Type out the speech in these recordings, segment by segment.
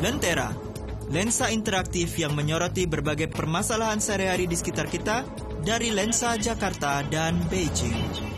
Lentera, lensa interaktif yang menyoroti berbagai permasalahan sehari-hari di sekitar kita dari lensa Jakarta dan Beijing.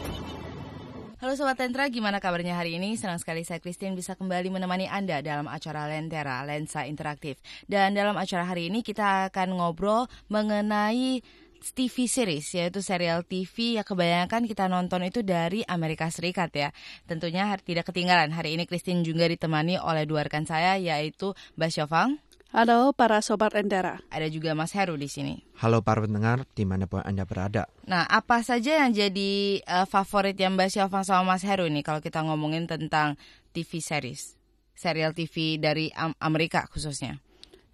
Halo Sobat Tentra, gimana kabarnya hari ini? Senang sekali saya Christine bisa kembali menemani Anda dalam acara Lentera, Lensa Interaktif. Dan dalam acara hari ini kita akan ngobrol mengenai TV series yaitu serial TV yang kebanyakan kita nonton itu dari Amerika Serikat ya. Tentunya tidak ketinggalan hari ini Christine juga ditemani oleh dua rekan saya yaitu Mbak Syofang. Halo para sobat Endera. Ada juga Mas Heru di sini. Halo para pendengar di mana pun Anda berada. Nah, apa saja yang jadi uh, favorit yang Mbak Syofang sama Mas Heru ini kalau kita ngomongin tentang TV series, serial TV dari Amerika khususnya?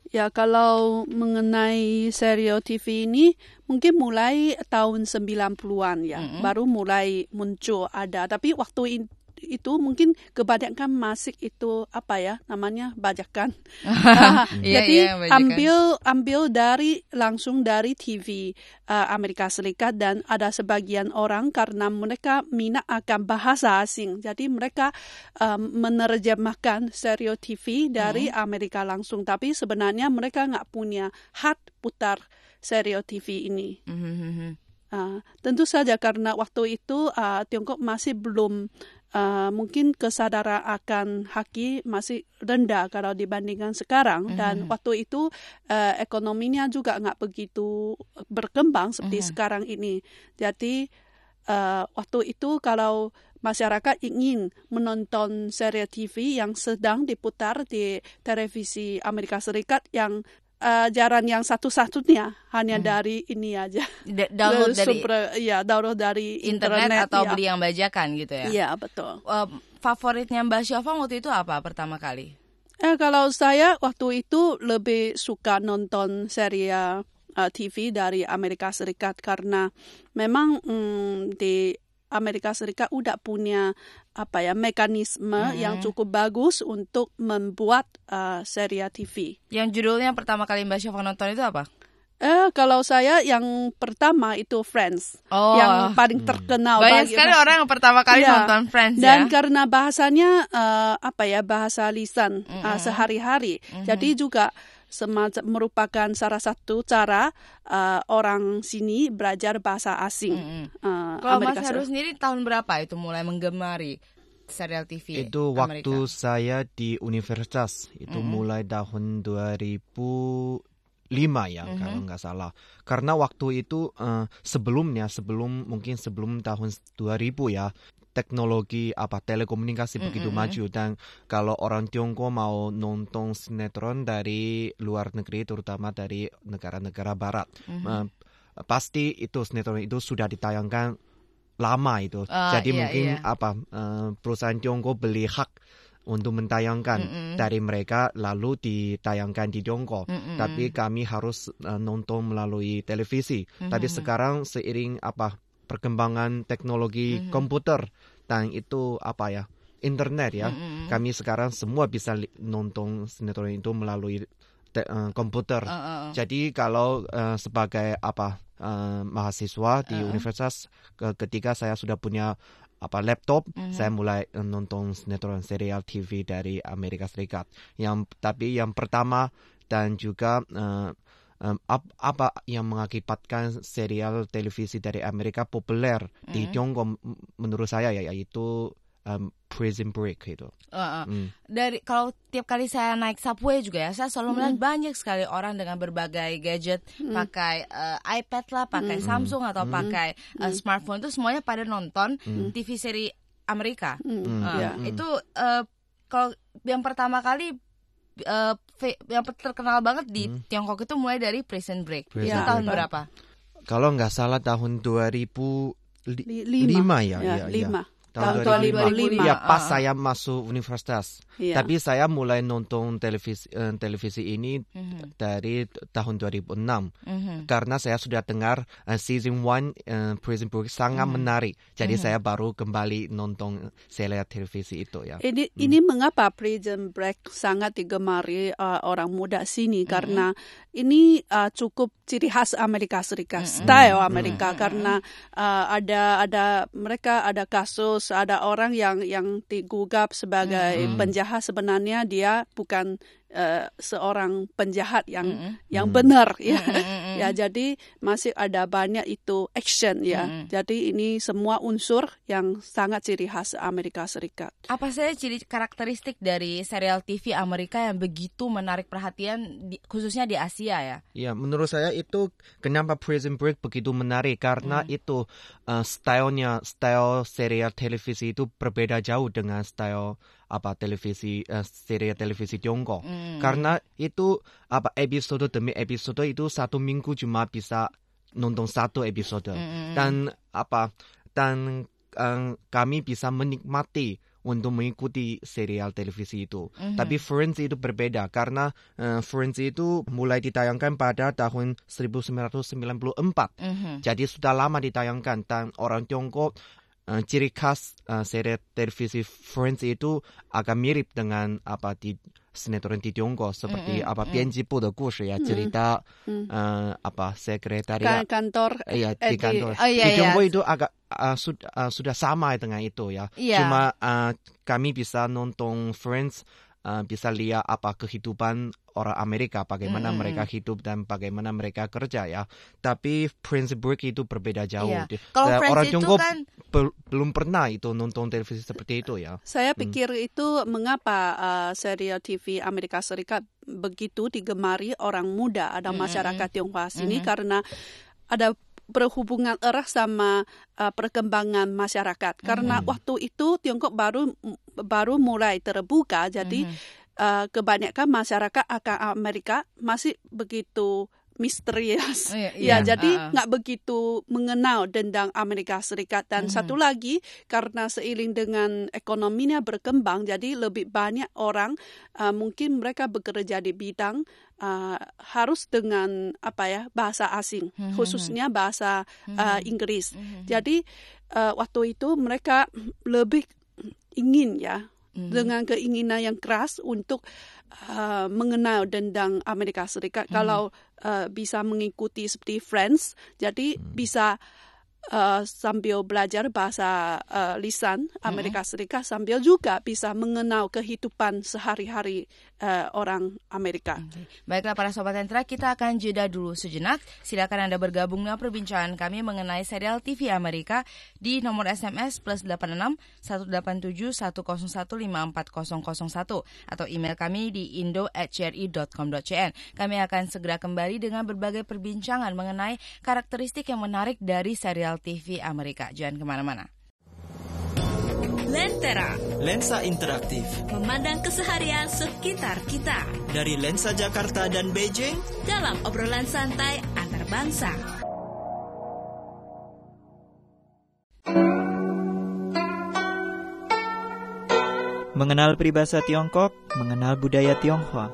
Ya, kalau mengenai serial TV ini mungkin mulai tahun 90-an ya, mm -hmm. baru mulai muncul ada. Tapi waktu itu mungkin kebanyakan masih itu apa ya namanya bajakan. yeah, jadi yeah, bajakan. ambil ambil dari langsung dari TV uh, Amerika Serikat dan ada sebagian orang karena mereka minat akan bahasa asing. Jadi mereka um, menerjemahkan stereo TV dari hmm. Amerika langsung. Tapi sebenarnya mereka nggak punya hak putar stereo TV ini. Hmm. Uh, tentu saja karena waktu itu uh, Tiongkok masih belum uh, mungkin kesadaran akan haki masih rendah kalau dibandingkan sekarang mm -hmm. dan waktu itu uh, ekonominya juga nggak begitu berkembang seperti mm -hmm. sekarang ini jadi uh, waktu itu kalau masyarakat ingin menonton serial TV yang sedang diputar di televisi Amerika Serikat yang uh, jalan yang satu-satunya hanya hmm. dari ini aja. D download dari super, ya download dari internet, internet atau ya. beli yang bajakan gitu ya. Iya, betul. Uh, favoritnya Mbak Syafang waktu itu apa pertama kali? Eh kalau saya waktu itu lebih suka nonton serial uh, TV dari Amerika Serikat karena memang mm, di Amerika Serikat udah punya apa ya mekanisme hmm. yang cukup bagus untuk membuat uh, serial TV. Yang judulnya pertama kali Mbak Syafa nonton itu apa? Eh kalau saya yang pertama itu Friends, oh. yang paling terkenal. Banyak bagi, sekali orang yang pertama kali ya. nonton Friends Dan ya. karena bahasanya uh, apa ya bahasa lisan mm -hmm. uh, sehari-hari, mm -hmm. jadi juga semacam merupakan salah satu cara uh, orang sini belajar bahasa asing. Mm -hmm. uh, Kalau Amerika Mas Heru sendiri tahun berapa itu mulai menggemari serial TV? Itu waktu saya di universitas itu mm -hmm. mulai tahun 2005 ya mm -hmm. kalau nggak salah. Karena waktu itu uh, sebelumnya sebelum mungkin sebelum tahun 2000 ya teknologi apa telekomunikasi mm -hmm. begitu maju dan kalau orang Tiongkok mau nonton sinetron dari luar negeri terutama dari negara-negara barat mm -hmm. uh, pasti itu sinetron itu sudah ditayangkan lama itu uh, jadi iya, mungkin iya. apa uh, perusahaan Tiongkok beli hak untuk mentayangkan mm -hmm. dari mereka lalu ditayangkan di Tiongkok. Mm -hmm. Tapi kami harus uh, nonton melalui televisi. Mm -hmm. Tapi sekarang seiring apa perkembangan teknologi mm -hmm. komputer dan itu apa ya internet ya. Mm -hmm. Kami sekarang semua bisa nonton sinetron itu melalui te, uh, komputer. Uh, uh, uh. Jadi kalau uh, sebagai apa uh, mahasiswa di uh. universitas ketika saya sudah punya apa laptop mm -hmm. saya mulai nonton sinetron serial TV dari Amerika Serikat. Yang tapi yang pertama dan juga uh, um, ap, apa yang mengakibatkan serial televisi dari Amerika populer mm. di Tiongkok menurut saya ya yaitu um, Prison Break itu. Uh, uh. Mm. Dari kalau tiap kali saya naik subway juga ya, saya selalu melihat mm. banyak sekali orang dengan berbagai gadget, mm. pakai uh, iPad lah, pakai mm. Samsung atau mm. pakai uh, smartphone itu semuanya pada nonton mm. TV seri Amerika. Mm. Uh, yeah. Itu uh, kalau yang pertama kali uh, yang terkenal banget di hmm. Tiongkok itu mulai dari Prison Break. Prison itu tahun berapa? Kalau nggak salah tahun 2005 ya, ya, ya, ya tahun, tahun 2005. 2005. Ya pas uh, saya masuk universitas. Yeah. Tapi saya mulai nonton televisi uh, televisi ini uh-huh. dari tahun 2006 uh-huh. karena saya sudah dengar uh, season 1 uh, Prison Break sangat uh-huh. menarik. Jadi uh-huh. saya baru kembali nonton serial televisi itu ya. Ini hmm. ini mengapa Prison Break sangat digemari uh, orang muda sini uh-huh. karena ini uh, cukup ciri khas Amerika Serikat, uh-huh. style Amerika uh-huh. karena uh, ada ada mereka ada kasus ada orang yang yang digugap sebagai mm -hmm. penjahat sebenarnya dia bukan uh, seorang penjahat yang Mm -mm. yang Hmm. benar ya. Mm, mm, mm, mm. Ya, jadi masih ada banyak itu action ya. Mm. Jadi ini semua unsur yang sangat ciri khas Amerika Serikat. Apa saja ciri karakteristik dari serial TV Amerika yang begitu menarik perhatian di- khususnya di Asia ya? Ya, menurut saya itu kenapa Prison Break begitu menarik karena itu uh, stylenya, style serial televisi itu berbeda jauh dengan style apa televisi uh, serial televisi Tiongkok. Mm. Karena itu apa episode demi episode itu satu minggu cuma bisa nonton satu episode Mm-mm. dan apa dan uh, kami bisa menikmati untuk mengikuti serial televisi itu. Mhm. Tapi Friends itu berbeda karena eh, Friends itu mulai ditayangkan pada tahun 1994. Mhm. Jadi sudah lama ditayangkan dan orang Tiongkok uh, ciri khas uh, seri televisi Friends itu agak mirip dengan apa di sinetron di Tiongkok seperti mm -hmm. apa Pianjibu de Gushi ya cerita mm -hmm. uh, apa sekretariat Kan kantor ya di kantor di, oh, iya, di iya. Tiongkok itu agak uh, sud, uh, sudah sama dengan itu ya yeah. cuma uh, kami bisa nonton Friends uh, bisa lihat apa kehidupan orang Amerika, bagaimana Mm-mm. mereka hidup dan bagaimana mereka kerja ya. Tapi Prince Break itu berbeda jauh. Iya. Di- Kalau Friends orang itu Tiongkok kan bel- belum pernah itu nonton televisi seperti itu ya. Saya pikir itu mengapa uh, serial TV Amerika Serikat begitu digemari orang muda ada Mm-mm. masyarakat Tionghoa sini Mhm. karena ada berhubungan erat sama uh, perkembangan masyarakat. Karena Mhm. waktu itu Tiongkok baru baru mulai terbuka, jadi Mhm. uh, kebanyakan masyarakat akan Amerika masih begitu misterius. Oh, iya, Ya, iya. jadi Uh-uh. nggak begitu mengenal tentang Amerika Serikat dan Mhm. satu lagi karena seiring dengan ekonominya berkembang, jadi lebih banyak orang uh, mungkin mereka bekerja di bidang uh, harus dengan apa ya bahasa asing, Mhm. khususnya bahasa uh, Inggris. Mhm. Jadi uh, waktu itu mereka lebih ingin ya Mhm. dengan keinginan yang keras untuk uh, mengenal tentang Amerika Serikat. Kalau uh, bisa mengikuti seperti Friends, jadi bisa uh, sambil belajar bahasa uh, lisan Amerika Serikat sambil juga bisa mengenal kehidupan sehari-hari uh, orang Amerika. Oke. Baiklah para sobat sentra, kita akan jeda dulu sejenak. Silakan Anda bergabung dengan perbincangan kami mengenai serial TV Amerika di nomor SMS plus 86 187 101 54001 atau email kami di indo@cri.com.cn. Kami akan segera kembali dengan berbagai perbincangan mengenai karakteristik yang menarik dari serial TV Amerika. Jangan kemana-mana. Lentera Lensa interaktif memandang keseharian sekitar kita dari Lensa Jakarta dan Beijing dalam obrolan santai antar bangsa. Mengenal peribahasa Tiongkok, mengenal budaya Tionghoa.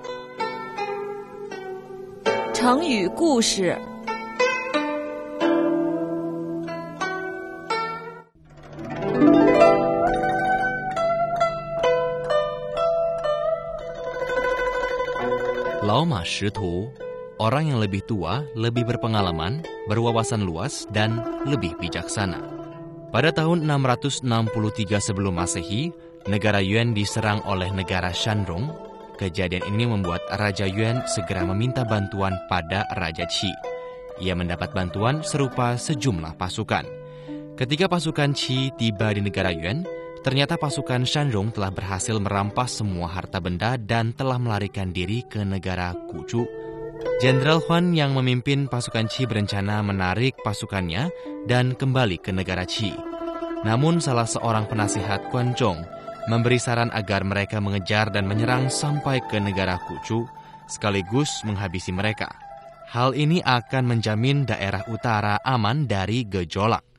成语故事 Laoma Shitu, orang yang lebih tua, lebih berpengalaman, berwawasan luas, dan lebih bijaksana. Pada tahun 663 sebelum Masehi, negara Yuan diserang oleh negara Shandong. Kejadian ini membuat Raja Yuan segera meminta bantuan pada Raja Qi. Ia mendapat bantuan serupa sejumlah pasukan. Ketika pasukan Qi tiba di negara Yuan, ternyata pasukan Shandong telah berhasil merampas semua harta benda dan telah melarikan diri ke negara Kuchu. Jenderal Huan yang memimpin pasukan Qi berencana menarik pasukannya dan kembali ke negara Qi. Namun salah seorang penasihat Quan Zhong memberi saran agar mereka mengejar dan menyerang sampai ke negara Kuchu sekaligus menghabisi mereka. Hal ini akan menjamin daerah utara aman dari gejolak.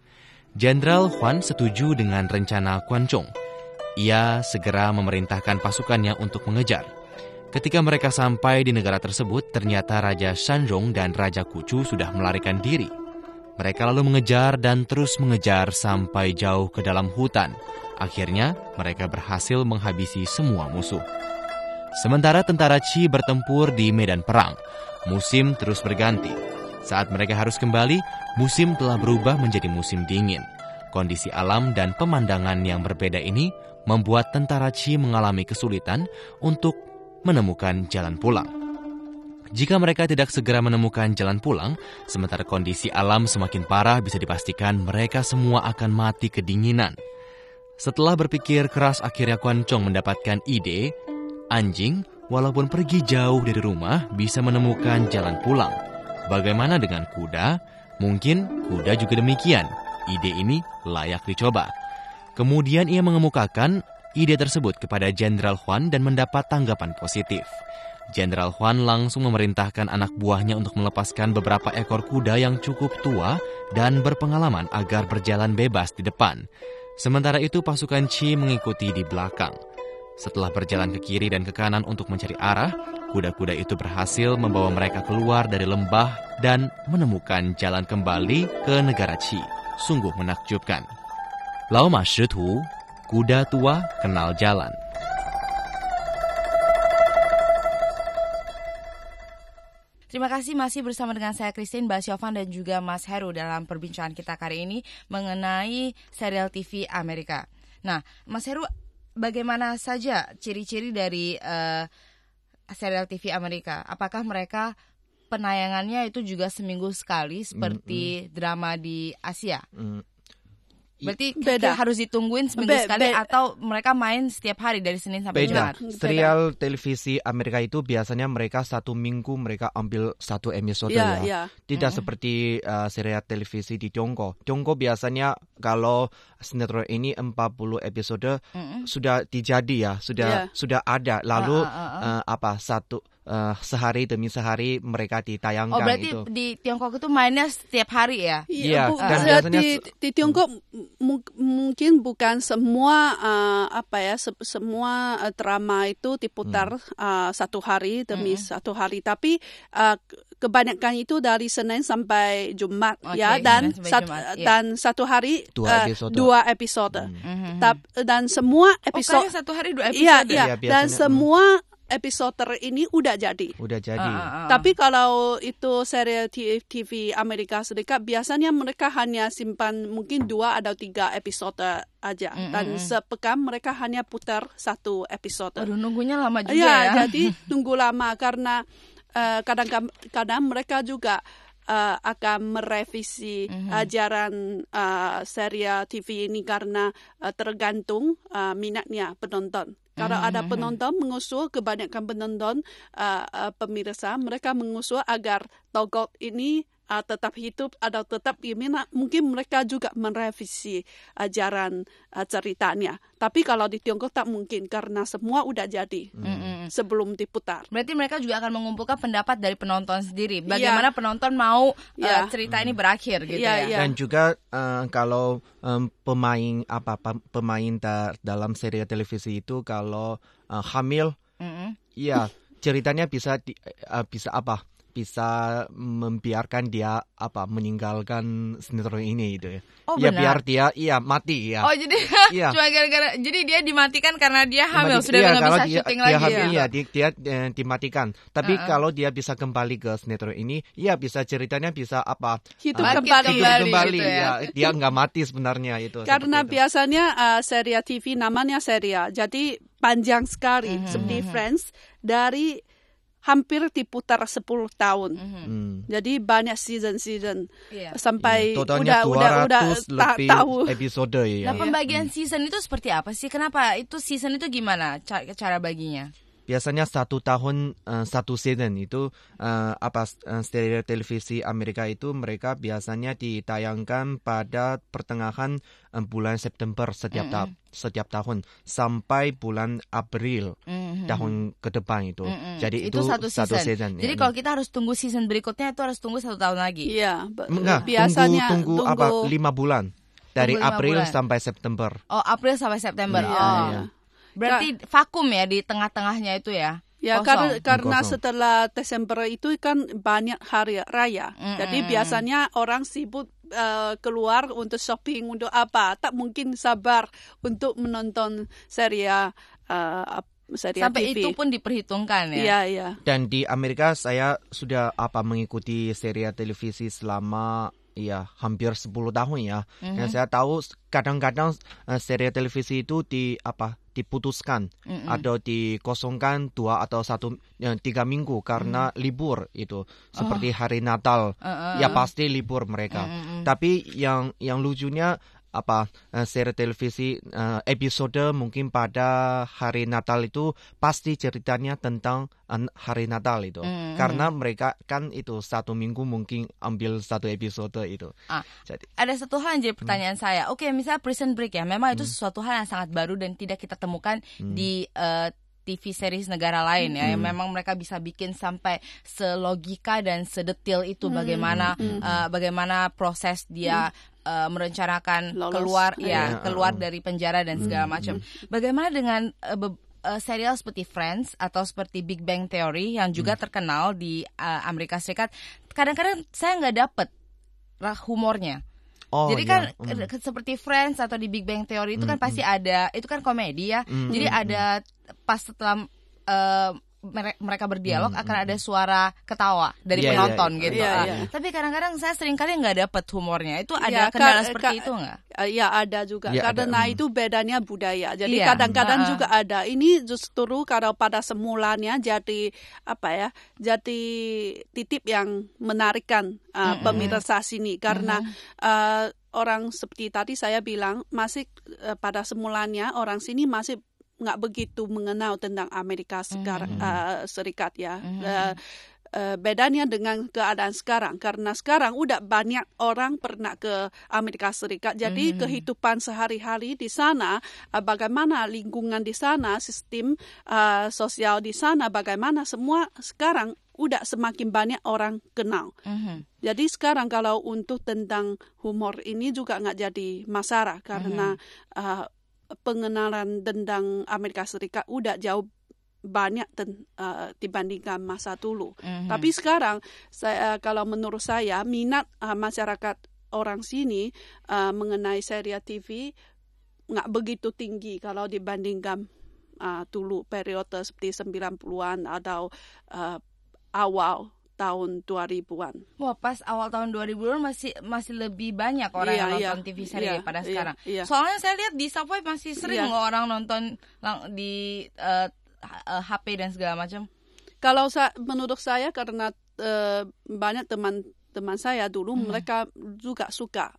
Jenderal Huan setuju dengan rencana Quan Zhong. Ia segera memerintahkan pasukannya untuk mengejar. Ketika mereka sampai di negara tersebut, ternyata Raja Shanzhong dan Raja Kuchu sudah melarikan diri. Mereka lalu mengejar dan terus mengejar sampai jauh ke dalam hutan. Akhirnya, mereka berhasil menghabisi semua musuh. Sementara tentara Qi bertempur di medan perang, musim terus berganti. Saat mereka harus kembali, musim telah berubah menjadi musim dingin. Kondisi alam dan pemandangan yang berbeda ini membuat tentara Qi mengalami kesulitan untuk menemukan jalan pulang. Jika mereka tidak segera menemukan jalan pulang, sementara kondisi alam semakin parah bisa dipastikan mereka semua akan mati kedinginan. Setelah berpikir keras akhirnya Kuan Chong mendapatkan ide, anjing walaupun pergi jauh dari rumah bisa menemukan jalan pulang. Bagaimana dengan kuda? Mungkin kuda juga demikian. Ide ini layak dicoba. Kemudian ia mengemukakan ide tersebut kepada Jenderal Huan dan mendapat tanggapan positif. Jenderal Huan langsung memerintahkan anak buahnya untuk melepaskan beberapa ekor kuda yang cukup tua dan berpengalaman agar berjalan bebas di depan. Sementara itu pasukan Qi mengikuti di belakang. Setelah berjalan ke kiri dan ke kanan untuk mencari arah, kuda-kuda itu berhasil membawa mereka keluar dari lembah dan menemukan jalan kembali ke negara Qi. Sungguh menakjubkan. Lao Ma Shitu, kuda tua kenal jalan. Terima kasih masih bersama dengan saya Christine Basyovan dan juga Mas Heru dalam perbincangan kita kali ini mengenai serial TV Amerika. Nah, Mas Heru, bagaimana saja ciri-ciri dari uh, serial TV Amerika? Apakah mereka penayangannya itu juga seminggu sekali seperti mm, mm. drama di Asia? Mm, Berarti beda harus ditungguin seminggu be, sekali be, atau mereka main setiap hari dari Senin sampai beda. Jumat. Serial televisi Amerika itu biasanya mereka satu minggu mereka ambil satu episode yeah, ya. Yeah. Tidak mm. seperti uh, serial televisi di Tiongkok. Tiongkok biasanya kalau sinetron ini 40 episode mm. sudah dijadi ya, sudah yeah. sudah ada. Lalu uh, uh, uh, uh. Uh, apa satu uh, sehari demi sehari mereka ditayangkan Oh berarti itu. di Tiongkok itu mainnya setiap hari ya? Iya. Bu, dan biasanya di, di Tiongkok hmm. mungkin bukan semua uh, apa ya se semua uh, drama itu diputar hmm. uh, satu hari demi hmm. satu hari, tapi uh, kebanyakan itu dari Senin sampai Jumat okay, ya dan sat, Jumat, yeah. dan satu hari dua episode, uh, dua episode. Hmm. Tap, dan semua episode oh, satu hari dua iya, episode. Iya, iya. dan semua episode ini udah jadi. Udah jadi. Uh, uh, uh. Tapi kalau itu serial TV Amerika Serikat biasanya mereka hanya simpan mungkin dua atau tiga episode aja mm -hmm. dan sepekan mereka hanya putar satu episode. Aduh nunggunya lama juga ya. ya. jadi tunggu lama karena kadang-kadang uh, mereka juga uh, akan merevisi mm -hmm. ajaran uh, serial TV ini karena uh, tergantung uh, minatnya penonton. Kalau ada mm-hmm. penonton mengusul, kebanyakan penonton uh, uh, pemirsa mereka mengusul agar togot ini uh, tetap hidup atau tetap gimana mungkin mereka juga merevisi ajaran uh, ceritanya tapi kalau di Tiongkok tak mungkin karena semua udah jadi mm-hmm. sebelum diputar berarti mereka juga akan mengumpulkan pendapat dari penonton sendiri iya. bagaimana yeah. penonton mau yeah. uh, cerita ini berakhir gitu yeah, ya yeah. dan juga uh, kalau um, pemain apa pemain dalam serial televisi itu kalau uh, hamil mm-hmm. ya ceritanya bisa di, uh, bisa apa bisa membiarkan dia apa meninggalkan sinetron ini itu ya. Oh, ya biar dia iya mati ya. Oh jadi iya. cuma gara-gara jadi dia dimatikan karena dia hamil Dimati, sudah iya, nggak bisa dia, syuting dia, lagi hamil, ya. Iya dia, dia eh, dimatikan. Tapi uh -uh. kalau dia bisa kembali ke sinetron ini, ya bisa ceritanya bisa apa hidup uh, kembali, hidup kembali gitu ya. ya. Dia nggak mati sebenarnya itu. Karena biasanya uh, serial TV namanya serial, jadi panjang sekali mm -hmm. seperti Friends dari hampir diputar 10 tahun. Mm-hmm. Jadi banyak season-season yeah. sampai yeah, udah udah udah lebih tahu episode ya. Nah, pembagian season itu seperti apa sih? Kenapa itu season itu gimana cara, cara baginya? Biasanya satu tahun uh, satu season itu uh, apa uh, serial televisi Amerika itu mereka biasanya ditayangkan pada pertengahan uh, bulan September setiap mm -hmm. ta setiap tahun sampai bulan April mm -hmm. tahun ke depan itu. Mm -hmm. Jadi itu, itu satu season. Satu season Jadi ya. kalau kita harus tunggu season berikutnya itu harus tunggu satu tahun lagi. Iya. Enggak, biasanya tunggu, tunggu, tunggu apa lima bulan dari April bulan. sampai September. Oh, April sampai September. Iya, oh. Iya. Berarti ya. vakum ya di tengah-tengahnya itu ya? Ya karena karena setelah Desember itu kan banyak hari raya. Mm -hmm. Jadi biasanya orang sibuk uh, keluar untuk shopping untuk apa? Tak mungkin sabar untuk menonton serial uh, serial Sampai TV. itu pun diperhitungkan ya. Iya, iya. Dan di Amerika saya sudah apa mengikuti serial televisi selama ya hampir 10 tahun ya. Yang saya tahu kadang-kadang eh, serial televisi itu di apa diputuskan. Atau dikosongkan dua atau satu eh, tiga minggu karena libur itu. Seperti hari Natal. Ya pasti libur mereka. Tapi yang yang lucunya apa eh, seri televisi eh, episode mungkin pada hari Natal itu pasti ceritanya tentang eh, hari Natal itu karena mereka kan itu satu minggu mungkin ambil satu episode itu. Ah. Jadi Ada satu hal yang jadi pertanyaan saya. Oke, misalnya Prison Break ya, memang itu sesuatu hal yang sangat baru dan tidak kita temukan di eh, TV series negara lain ya, yang memang mereka bisa bikin sampai selogika dan sedetil itu bagaimana eh, bagaimana proses dia eh, merencanakan Lolos. keluar Iya. ya keluar dari penjara dan segala macam. Bagaimana dengan be- eh, serial seperti Friends atau seperti Big Bang Theory yang juga terkenal di eh, Amerika Serikat? Kadang-kadang saya nggak dapet humornya. Oh Jadi kan mm. ke- seperti Friends atau di Big Bang Theory itu kan pasti ada itu kan komedi ya. Jadi ada pas setelah mere- mereka berdialog akan ada suara ketawa dari Iya, iya, penonton iya. gitu. Iya, Ah, iya. Tapi kadang-kadang saya sering kali nggak dapet humornya. Itu ada Ya, kendala ka- seperti ka- itu nggak? Uh, ya ada juga ada, karena mm. itu bedanya budaya. Jadi Iya. kadang-kadang Uh-uh. juga ada. Ini justru kalau pada semulanya jadi apa ya? Jadi titip yang menarikkan uh, pemirsa sini karena uh, orang seperti tadi saya bilang masih uh, pada semulanya orang sini masih nggak begitu mengenal tentang Amerika sekarang uh, Serikat ya. Uh, uh, bedanya dengan keadaan sekarang. Karena sekarang udah banyak orang pernah ke Amerika Serikat. Jadi kehidupan sehari-hari di sana uh, bagaimana lingkungan di sana sistem uh, sosial di sana bagaimana semua sekarang udah semakin banyak orang kenal. Mhm. jadi sekarang kalau untuk tentang humor ini juga nggak jadi masalah karena uh, pengenalan tentang Amerika Serikat udah jauh banyak ten- uh, dibandingkan masa dulu. Mhm. Tapi sekarang saya kalau menurut saya minat uh, masyarakat orang sini uh, mengenai serial TV nggak begitu tinggi kalau dibandingkan uh, dulu periode seperti 90-an atau uh, awal tahun 2000-an. Wah pas awal tahun 2000 masih masih lebih banyak orang Iya, yang iya. nonton TV seri Iya, daripada iya, sekarang. iya. Soalnya saya lihat di subway masih sering Iya. loh orang nonton di eh, H- eh, HP dan segala macam. Kalau sa menurut saya karena eh, banyak teman teman saya dulu mereka juga suka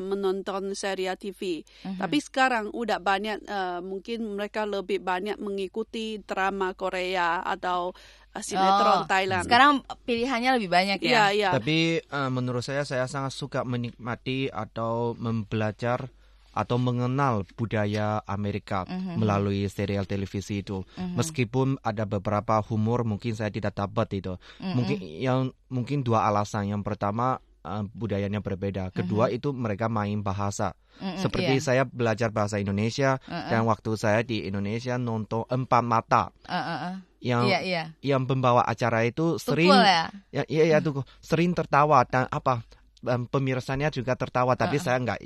menonton serial TV. Tapi sekarang udah banyak eh, mungkin mereka lebih banyak mengikuti drama Korea atau eh, sinetron Oh, Thailand. Sekarang pilihannya lebih banyak Iya, ya. iya. Tapi eh, menurut saya saya sangat suka menikmati atau membelajar atau mengenal budaya Amerika melalui serial televisi itu. Meskipun ada beberapa humor mungkin saya tidak dapat itu. Mungkin yang mungkin dua alasan. Yang pertama eh, budayanya berbeda. Kedua itu mereka main bahasa. Seperti iya. saya belajar bahasa Indonesia dan waktu saya di Indonesia nonton empat mata eh, eh. yang Iya iya. yang pembawa acara itu sering Tukul ya. ya iya ya tuh sering tertawa dan apa em, pemirsanya juga tertawa tapi saya nggak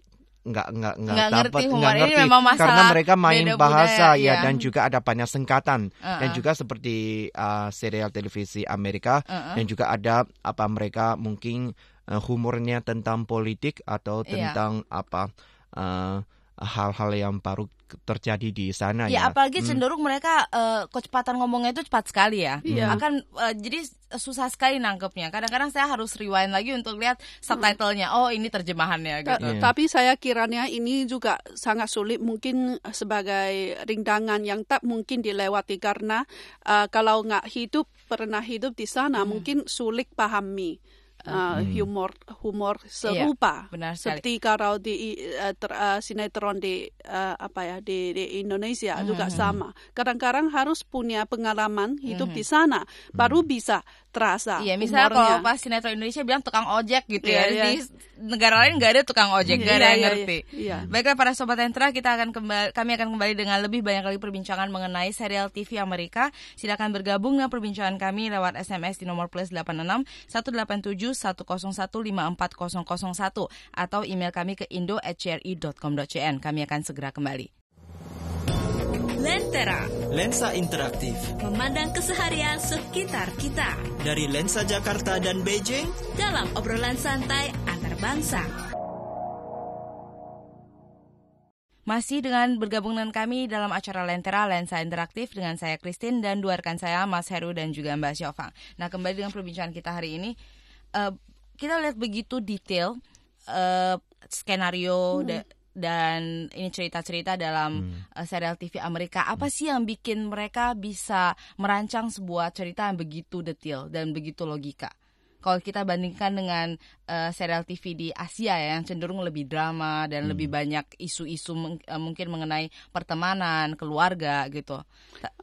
nggak nggak nggak Nggak ngerti dapat nggak ngerti masalah karena mereka main bahasa budaya, ya iya. dan juga ada banyak singkatan dan Uh-uh. juga seperti uh, serial televisi Amerika Uh-uh. dan juga ada apa mereka mungkin uh, humornya tentang politik atau Iya. tentang apa uh, hal-hal yang baru terjadi di sana Ya, ya. apalagi cenderung mereka eh, kecepatan ngomongnya itu cepat sekali ya. Iya. Akan eh, jadi susah sekali nangkepnya. Kadang-kadang saya harus rewind lagi untuk lihat subtitlenya. Oh, ini terjemahannya Ta- gitu. Iya. Tapi saya kiranya ini juga sangat sulit mungkin sebagai rintangan yang tak mungkin dilewati karena uh, kalau nggak hidup pernah hidup di sana Hmm. mungkin sulit pahami uh, humor humor serupa Iya, benar sekali. seperti kalau di uh, ter- uh, sinetron di uh, apa ya di, di Indonesia Hmm, juga sama kadang-kadang harus punya pengalaman hidup Hmm. di sana baru bisa terasa Iya, misalnya humornya. kalau pas sinetron Indonesia bilang tukang ojek gitu Iya, ya. iya. Di negara lain nggak ada tukang ojek, nggak ada Iya, yang iya, ngerti. iya. Baiklah para sobat Entra, kita akan kembali, kami akan kembali dengan lebih banyak lagi perbincangan mengenai serial TV Amerika. Silakan bergabung dengan perbincangan kami lewat SMS di nomor plus 86 187 101 54001 atau email kami ke indo@cri.com.cn. Kami akan segera kembali. Lentera Lensa interaktif memandang keseharian sekitar kita dari lensa Jakarta dan Beijing dalam obrolan santai antar bangsa. Masih dengan bergabung dengan kami dalam acara Lentera Lensa Interaktif dengan saya Christine dan dua rekan saya Mas Heru dan juga Mbak Syofang. Nah kembali dengan perbincangan kita hari ini, uh, kita lihat begitu detail uh, skenario hmm. da dan ini cerita-cerita dalam hmm. uh, serial TV Amerika. Apa sih yang bikin mereka bisa merancang sebuah cerita yang begitu detail dan begitu logika? kalau kita bandingkan dengan uh, serial TV di Asia ya yang cenderung lebih drama dan hmm. lebih banyak isu-isu uh, mungkin mengenai pertemanan, keluarga gitu.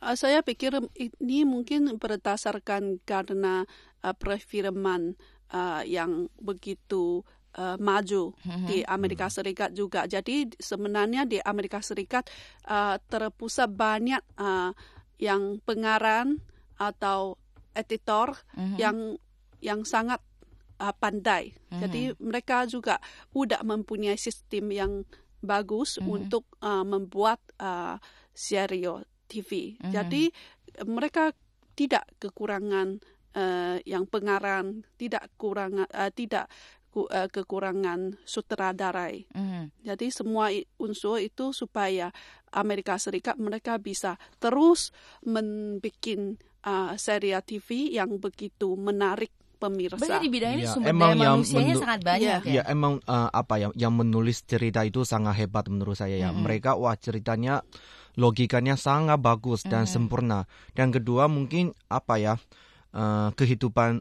Uh, saya pikir ini mungkin berdasarkan karena uh, perfilman uh, yang begitu uh, maju mm-hmm. di Amerika Serikat juga. Jadi sebenarnya di Amerika Serikat uh, terpusat banyak uh, yang pengarang atau editor mm-hmm. yang yang sangat uh, pandai. Mm-hmm. Jadi mereka juga sudah mempunyai sistem yang bagus mm-hmm. untuk uh, membuat uh, serial TV. Mm-hmm. Jadi mereka tidak kekurangan uh, yang pengarang, tidak kurang uh, tidak uh, kekurangan sutradarai. Mm-hmm. Jadi semua unsur itu supaya Amerika Serikat mereka bisa terus membuat uh, serial TV yang begitu menarik pemirsa. Berarti di bidang ini ya, sumber emang daya manusianya sangat banyak ya. Ya, emang uh, apa ya yang menulis cerita itu sangat hebat menurut saya ya. Mm -hmm. Mereka wah ceritanya logikanya sangat bagus dan mm -hmm. sempurna. Dan kedua mungkin apa ya uh, kehidupan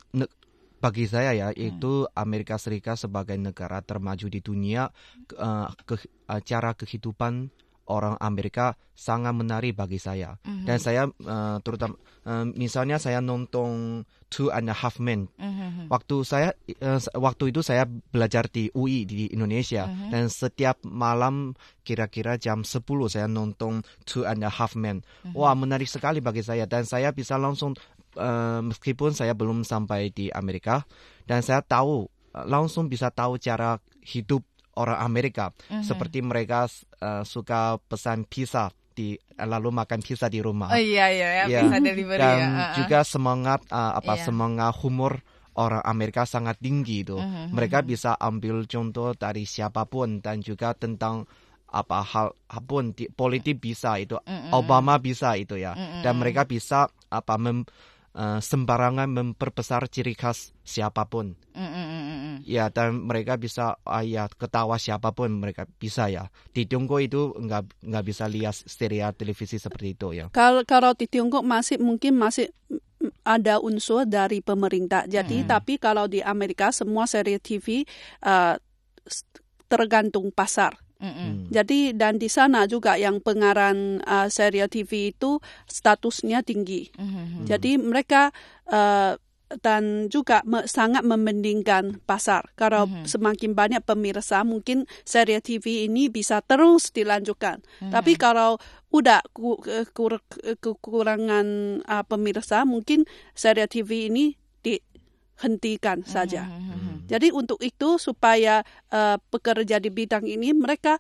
bagi saya ya itu Amerika Serikat sebagai negara termaju di dunia uh, ke, uh, cara kehidupan orang Amerika sangat menarik bagi saya. Mm-hmm. Dan saya uh, terutama uh, misalnya saya nonton Two and a Half Men. Mm-hmm. Waktu saya uh, waktu itu saya belajar di UI di Indonesia mm-hmm. dan setiap malam kira-kira jam 10 saya nonton Two and a Half Men. Mm-hmm. Wah, menarik sekali bagi saya dan saya bisa langsung uh, meskipun saya belum sampai di Amerika dan saya tahu langsung bisa tahu cara hidup orang Amerika mm-hmm. seperti mereka uh, suka pesan pizza di lalu makan pizza di rumah. Oh iya iya ya, pizza delivery dan ya. Uh-uh. juga semangat uh, apa yeah. semangat humor orang Amerika sangat tinggi itu. Mm-hmm. Mereka bisa ambil contoh dari siapa pun dan juga tentang apa hal apa pun di, politik bisa itu mm-hmm. Obama bisa itu ya mm-hmm. dan mereka bisa apa mem, uh, sembarangan memperbesar ciri khas siapa pun. Mm-mm. Ya dan mereka bisa uh, ya ketawa siapa pun mereka bisa ya. Di Tiongkok itu nggak nggak bisa lihat serial televisi seperti itu ya. Kalau kalau di Tiongkok masih mungkin masih ada unsur dari pemerintah. Jadi mm. tapi kalau di Amerika semua serial TV uh, tergantung pasar. Mm-hmm. Jadi dan di sana juga yang pengarang uh, serial TV itu statusnya tinggi. Mm-hmm. Jadi mereka uh, dan juga me, sangat membandingkan pasar. Kalau mm-hmm. semakin banyak pemirsa, mungkin serial TV ini bisa terus dilanjutkan. Mm-hmm. Tapi kalau udah kur, kekurangan uh, pemirsa, mungkin serial TV ini hentikan hmm, saja. Hmm, hmm, Jadi untuk itu supaya uh, pekerja di bidang ini mereka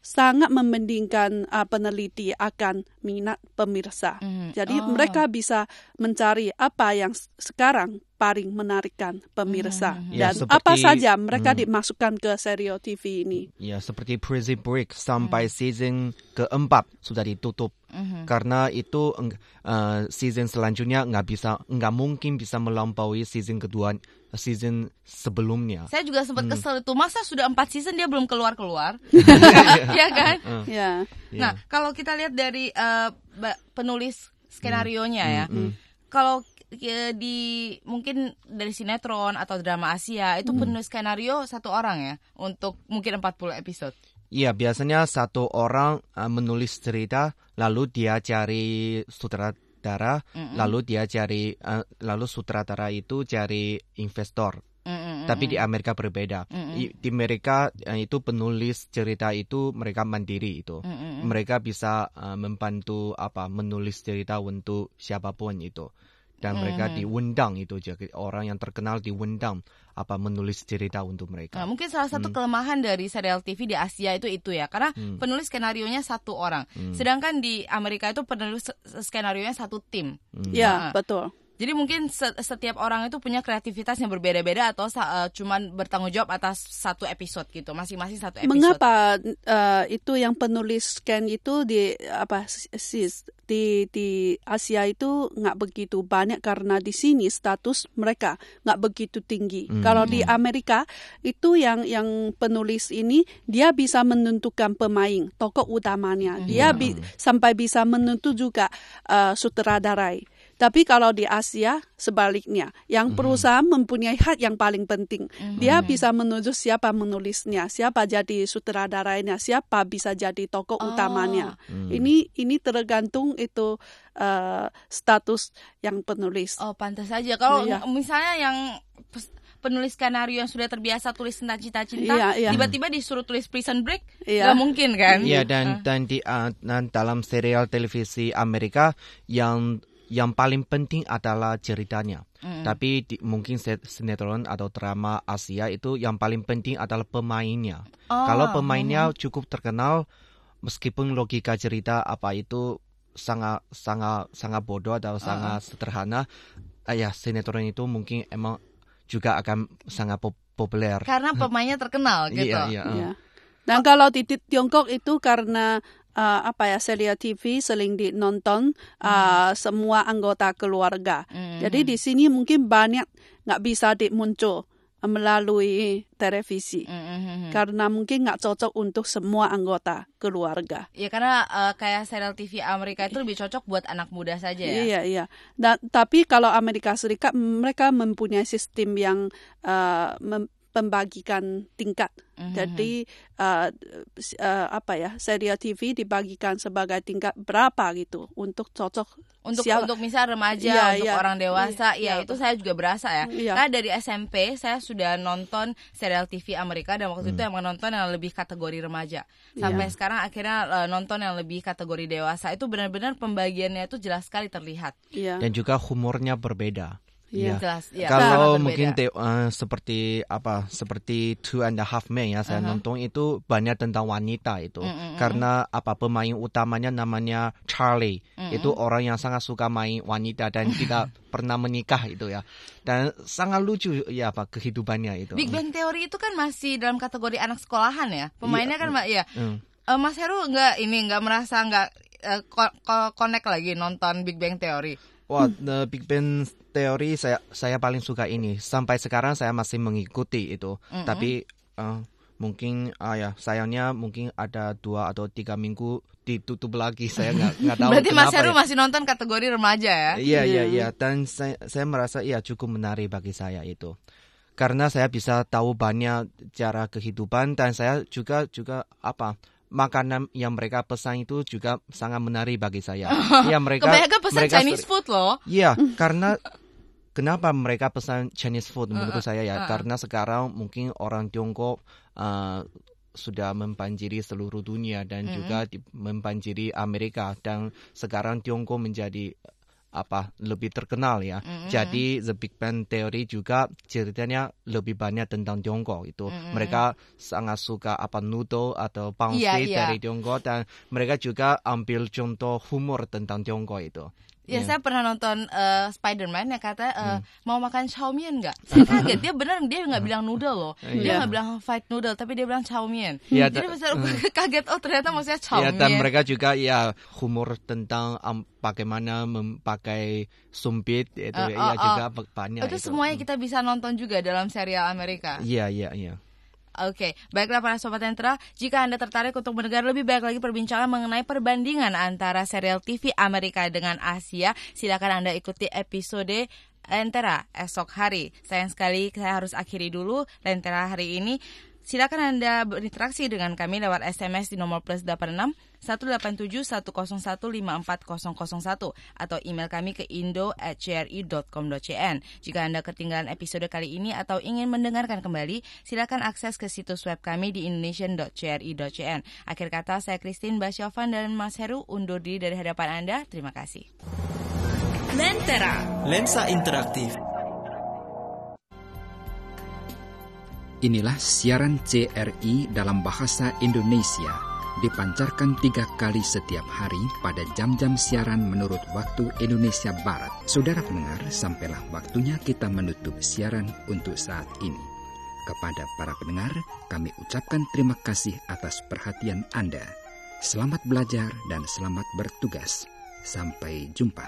sangat membandingkan uh, peneliti akan minat pemirsa. Mm. Jadi oh. mereka bisa mencari apa yang sekarang paling menarikkan pemirsa mm. dan ya, seperti, apa saja mereka mm. dimasukkan ke serial TV ini. Ya seperti Prison Break sampai mm. season keempat sudah ditutup mm-hmm. karena itu uh, season selanjutnya nggak bisa nggak mungkin bisa melampaui season kedua season sebelumnya. Saya juga sempat hmm. kesel itu masa sudah empat season dia belum keluar keluar, ya kan? Uh. Ya. Nah kalau kita lihat dari uh, penulis skenario nya hmm. ya, hmm. hmm. kalau ya, di mungkin dari sinetron atau drama Asia itu hmm. penulis skenario satu orang ya untuk mungkin 40 episode. Iya, biasanya satu orang uh, menulis cerita, lalu dia cari sutradara mm -mm. lalu dia cari, uh, lalu sutradara itu cari investor. Mm -mm. Tapi di Amerika berbeda. Mm -mm. Di Amerika uh, itu penulis cerita itu mereka mandiri itu. Mm -mm. Mereka bisa uh, membantu apa menulis cerita untuk siapa pun itu dan hmm. mereka diundang itu jadi orang yang terkenal diundang apa menulis cerita untuk mereka. Nah, mungkin salah satu hmm. kelemahan dari serial TV di Asia itu itu ya karena hmm. penulis skenario nya satu orang, hmm. sedangkan di Amerika itu penulis skenario nya satu tim. Hmm. Ya nah, betul. Jadi mungkin setiap orang itu punya kreativitas yang berbeda-beda atau uh, cuman bertanggung jawab atas satu episode gitu, masing-masing satu episode. Mengapa uh, itu yang penulis scan itu di apa sis di di Asia itu nggak begitu banyak karena di sini status mereka nggak begitu tinggi. Hmm. Kalau di Amerika itu yang yang penulis ini dia bisa menentukan pemain tokoh utamanya, dia hmm. bi sampai bisa menentu juga uh, sutradarai. Tapi kalau di Asia sebaliknya, yang mhm. perusahaan mempunyai hak yang paling penting. Mm-hmm. Dia bisa menuju siapa menulisnya, siapa jadi sutradaranya, siapa bisa jadi tokoh oh. utamanya. Mm. Ini ini tergantung itu uh, status yang penulis. Oh, pantas saja. Kalau iya. misalnya yang penulis skenario yang sudah terbiasa tulis tentang cita-cita, iya, iya. tiba-tiba disuruh tulis Prison Break, iya. Gak mungkin kan? Iya dan uh. dan di uh, dalam serial televisi Amerika yang yang paling penting adalah ceritanya. Mm. Tapi di, mungkin sinetron atau drama Asia itu yang paling penting adalah pemainnya. Oh, Kalau pemainnya mm. cukup terkenal, meskipun logika cerita apa itu sangat sangat sangat bodoh atau uh. sangat sederhana, uh, ya sinetron itu mungkin emang juga akan sangat pop populer. Karena pemainnya terkenal gitu. Iya, iya. iya. Dan kalau di Tiongkok itu karena uh, apa ya serial TV sering dinonton uh, semua anggota keluarga. Mm. Jadi di sini mungkin banyak nggak bisa dimuncul melalui televisi mm -hmm. karena mungkin nggak cocok untuk semua anggota keluarga. Ya karena uh, kayak serial TV Amerika itu lebih cocok buat anak muda saja ya. Iya iya. Dan tapi kalau Amerika Serikat mereka mempunyai sistem yang uh, mem pembagikan tingkat. Mm-hmm. Jadi uh, uh, apa ya serial TV dibagikan sebagai tingkat berapa gitu untuk cocok untuk siapa? untuk misal remaja ya, untuk ya, orang dewasa ya, ya itu saya juga berasa ya. ya. Karena dari SMP saya sudah nonton serial TV Amerika dan waktu hmm. itu emang nonton yang lebih kategori remaja. Sampai ya. sekarang akhirnya uh, nonton yang lebih kategori dewasa itu benar-benar pembagiannya itu jelas sekali terlihat. Ya. Dan juga humornya berbeda. Iya. Jelas, ya. Kalau mungkin te, uh, seperti apa seperti Two and a Half Men ya saya uh -huh. nonton itu banyak tentang wanita itu mm -hmm. karena apa pemain utamanya namanya Charlie mm -hmm. itu orang yang sangat suka main wanita dan tidak pernah menikah itu ya dan sangat lucu ya apa kehidupannya itu. Big Bang Theory itu kan masih dalam kategori anak sekolahan ya pemainnya iya, kan mbak ya. Mm. Uh, Mas Heru nggak ini nggak merasa nggak uh, connect lagi nonton Big Bang Theory. Wah, The Big Bang teori saya saya paling suka ini. Sampai sekarang saya masih mengikuti itu. Mm -hmm. Tapi uh, mungkin uh, ya sayangnya mungkin ada dua atau tiga minggu ditutup lagi. Saya nggak nggak tahu. Berarti Mas Heru ya. masih nonton kategori remaja ya? Iya iya iya. Dan saya saya merasa ya cukup menarik bagi saya itu. Karena saya bisa tahu banyak cara kehidupan dan saya juga juga apa makanan yang mereka pesan itu juga sangat menarik bagi saya. Iya mereka Kebanyakan pesan mereka Chinese food loh. Iya, karena kenapa mereka pesan Chinese food menurut uh, uh, saya ya uh, karena sekarang mungkin orang Tiongkok uh, sudah membanjiri seluruh dunia dan mm -hmm. juga membanjiri Amerika dan sekarang Tiongkok menjadi apa lebih terkenal ya. Mm-hmm. Jadi The Big Bang Theory juga ceritanya lebih banyak tentang Tiongkok itu. Mm-hmm. Mereka sangat suka apa noodle atau pangsit yeah, yeah. dari Tiongkok dan mereka juga ambil contoh humor tentang Tiongkok itu. Ya, yeah. saya pernah nonton uh, Spider-Man yang kata uh, hmm. mau makan chow mein nggak? Saya kaget dia benar dia nggak bilang noodle loh. Dia iya. nggak yeah. bilang fight noodle tapi dia bilang chow mein. Yeah, Jadi saya hmm. kaget oh ternyata maksudnya chow yeah, mein. dan mereka juga ya humor tentang um, bagaimana memakai sumpit itu uh, ya oh, juga oh. banyak. Itu, itu semuanya hmm. kita bisa nonton juga dalam serial Amerika. Iya iya iya. Oke, okay. baiklah para sobat Entra, jika Anda tertarik untuk mendengar lebih banyak lagi perbincangan mengenai perbandingan antara serial TV Amerika dengan Asia, silakan Anda ikuti episode Lentera esok hari. Sayang sekali saya harus akhiri dulu Lentera hari ini. Silakan Anda berinteraksi dengan kami lewat SMS di nomor plus 86 187 101 atau email kami ke indo@cri.com.cn. Jika Anda ketinggalan episode kali ini atau ingin mendengarkan kembali, silakan akses ke situs web kami di indonesian.cri.cn. Akhir kata saya Christine Basyovan dan Mas Heru undur diri dari hadapan Anda. Terima kasih. Lentera Lensa interaktif Inilah siaran CRI dalam bahasa Indonesia dipancarkan tiga kali setiap hari pada jam-jam siaran menurut waktu Indonesia Barat. Saudara pendengar, sampailah waktunya kita menutup siaran untuk saat ini. Kepada para pendengar, kami ucapkan terima kasih atas perhatian Anda. Selamat belajar dan selamat bertugas. Sampai jumpa.